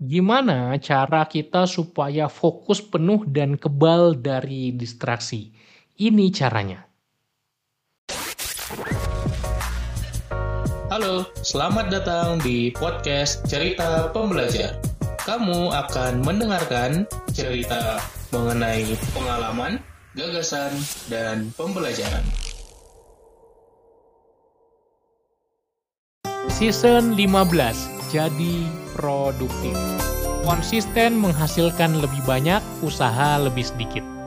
Gimana cara kita supaya fokus penuh dan kebal dari distraksi? Ini caranya. Halo, selamat datang di podcast Cerita Pembelajar. Kamu akan mendengarkan cerita mengenai pengalaman, gagasan, dan pembelajaran. Season 15, jadi produktif. Konsisten menghasilkan lebih banyak, usaha lebih sedikit.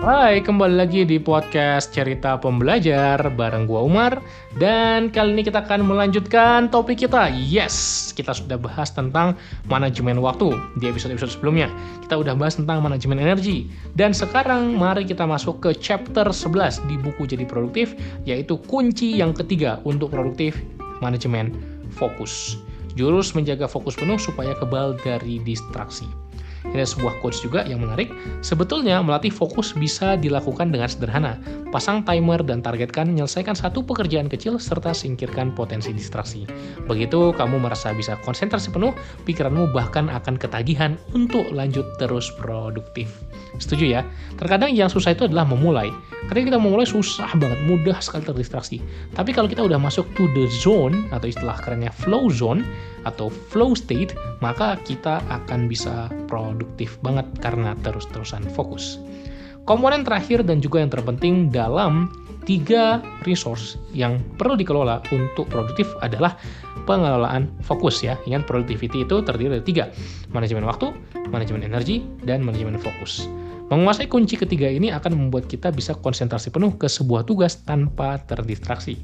Hai, kembali lagi di podcast Cerita Pembelajar bareng gua Umar dan kali ini kita akan melanjutkan topik kita. Yes, kita sudah bahas tentang manajemen waktu di episode-episode sebelumnya. Kita udah bahas tentang manajemen energi dan sekarang mari kita masuk ke chapter 11 di buku Jadi Produktif yaitu kunci yang ketiga untuk produktif manajemen fokus. Jurus menjaga fokus penuh supaya kebal dari distraksi. Ini sebuah quotes juga yang menarik. Sebetulnya melatih fokus bisa dilakukan dengan sederhana. Pasang timer dan targetkan menyelesaikan satu pekerjaan kecil serta singkirkan potensi distraksi. Begitu kamu merasa bisa konsentrasi penuh, pikiranmu bahkan akan ketagihan untuk lanjut terus produktif. Setuju ya? Terkadang yang susah itu adalah memulai. Ketika kita memulai susah banget, mudah sekali terdistraksi. Tapi kalau kita udah masuk to the zone atau istilah kerennya flow zone atau flow state, maka kita akan bisa produktif banget karena terus-terusan fokus. Komponen terakhir dan juga yang terpenting dalam tiga resource yang perlu dikelola untuk produktif adalah pengelolaan fokus ya. Ingat productivity itu terdiri dari tiga, manajemen waktu, manajemen energi, dan manajemen fokus. Menguasai kunci ketiga ini akan membuat kita bisa konsentrasi penuh ke sebuah tugas tanpa terdistraksi.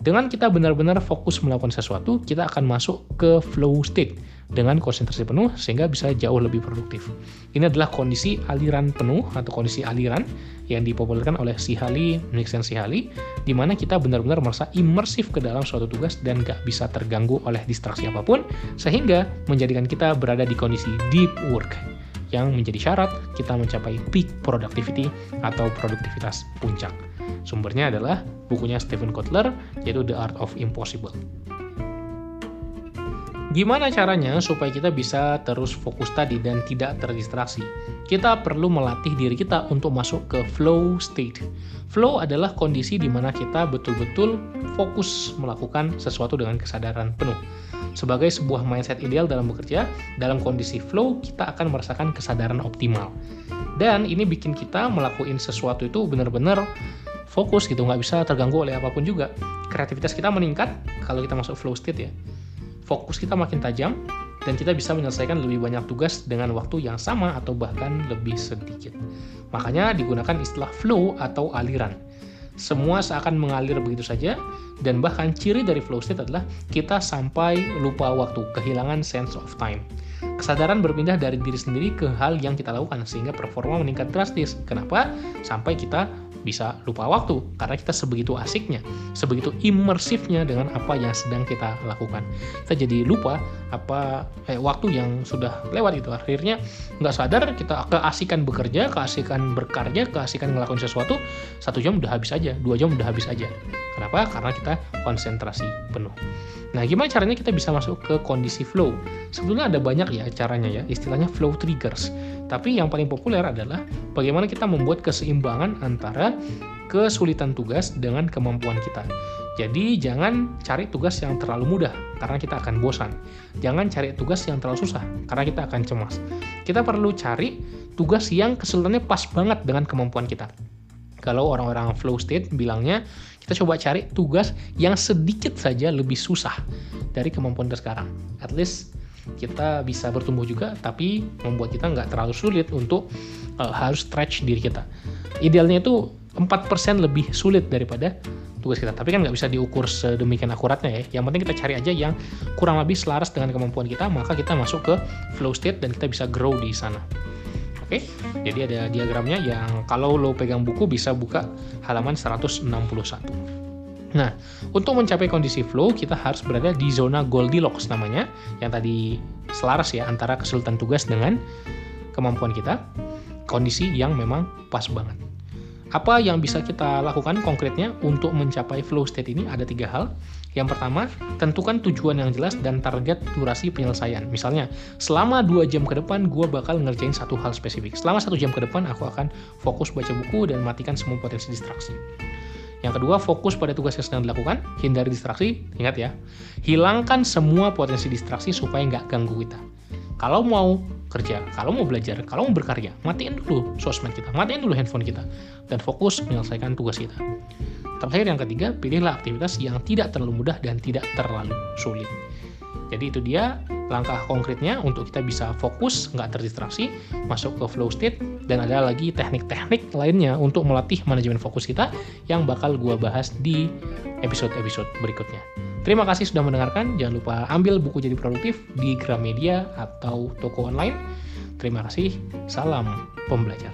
Dengan kita benar-benar fokus melakukan sesuatu, kita akan masuk ke flow state dengan konsentrasi penuh sehingga bisa jauh lebih produktif. Ini adalah kondisi aliran penuh atau kondisi aliran yang dipopulerkan oleh Sihali, Nixon Sihali, di mana kita benar-benar merasa imersif ke dalam suatu tugas dan gak bisa terganggu oleh distraksi apa pun, sehingga menjadikan kita berada di kondisi deep work yang menjadi syarat kita mencapai peak productivity atau produktivitas puncak. Sumbernya adalah bukunya Stephen Kotler, yaitu The Art of Impossible. Gimana caranya supaya kita bisa terus fokus tadi dan tidak terdistraksi? Kita perlu melatih diri kita untuk masuk ke flow state. Flow adalah kondisi di mana kita betul-betul fokus melakukan sesuatu dengan kesadaran penuh. Sebagai sebuah mindset ideal dalam bekerja, dalam kondisi flow kita akan merasakan kesadaran optimal. Dan ini bikin kita melakukan sesuatu itu benar-benar fokus gitu, nggak bisa terganggu oleh apa pun juga. Kreativitas kita meningkat kalau kita masuk flow state ya fokus kita makin tajam dan kita bisa menyelesaikan lebih banyak tugas dengan waktu yang sama atau bahkan lebih sedikit. Makanya digunakan istilah flow atau aliran. Semua seakan mengalir begitu saja dan bahkan ciri dari flow state adalah kita sampai lupa waktu, kehilangan sense of time. Kesadaran berpindah dari diri sendiri ke hal yang kita lakukan sehingga performa meningkat drastis. Kenapa? Sampai kita bisa lupa waktu karena kita sebegitu asiknya, sebegitu imersifnya dengan apa yang sedang kita lakukan. Kita jadi lupa apa eh, waktu yang sudah lewat itu. Akhirnya nggak sadar kita keasikan bekerja, keasikan berkarya, keasikan ngelakuin sesuatu satu jam udah habis aja, dua jam udah habis aja. Kenapa? Karena kita konsentrasi penuh. Nah, gimana caranya kita bisa masuk ke kondisi flow? Sebetulnya ada banyak ya caranya ya, istilahnya flow triggers. Tapi yang paling populer adalah bagaimana kita membuat keseimbangan antara kesulitan tugas dengan kemampuan kita. Jadi jangan cari tugas yang terlalu mudah karena kita akan bosan. Jangan cari tugas yang terlalu susah karena kita akan cemas. Kita perlu cari tugas yang kesulitannya pas banget dengan kemampuan kita. Kalau orang-orang flow state bilangnya kita coba cari tugas yang sedikit saja lebih susah dari kemampuan kita sekarang. At least kita bisa bertumbuh juga, tapi membuat kita nggak terlalu sulit untuk uh, harus stretch diri kita. Idealnya itu 4% lebih sulit daripada tugas kita. Tapi kan nggak bisa diukur sedemikian akuratnya ya. Yang penting kita cari aja yang kurang lebih selaras dengan kemampuan kita, maka kita masuk ke flow state dan kita bisa grow di sana. Oke, jadi ada diagramnya yang kalau lo pegang buku bisa buka halaman 161. Nah, untuk mencapai kondisi flow, kita harus berada di zona Goldilocks namanya, yang tadi selaras ya antara kesulitan tugas dengan kemampuan kita, kondisi yang memang pas banget. Apa yang bisa kita lakukan konkretnya untuk mencapai flow state ini ada tiga hal. Yang pertama, tentukan tujuan yang jelas dan target durasi penyelesaian. Misalnya, selama dua jam ke depan, gue bakal ngerjain satu hal spesifik. Selama satu jam ke depan, aku akan fokus baca buku dan matikan semua potensi distraksi. Yang kedua, fokus pada tugas yang sedang dilakukan, hindari distraksi. Ingat ya, hilangkan semua potensi distraksi supaya nggak ganggu kita. Kalau mau kerja, kalau mau belajar, kalau mau berkarya, matiin dulu sosmed kita, matiin dulu handphone kita, dan fokus menyelesaikan tugas kita. Terakhir yang ketiga, pilihlah aktivitas yang tidak terlalu mudah dan tidak terlalu sulit. Jadi itu dia langkah konkretnya untuk kita bisa fokus, nggak terdistraksi, masuk ke flow state, dan ada lagi teknik-teknik lainnya untuk melatih manajemen fokus kita yang bakal gua bahas di episode-episode berikutnya. Terima kasih sudah mendengarkan. Jangan lupa ambil buku jadi produktif di Gramedia atau toko online. Terima kasih. Salam pembelajar.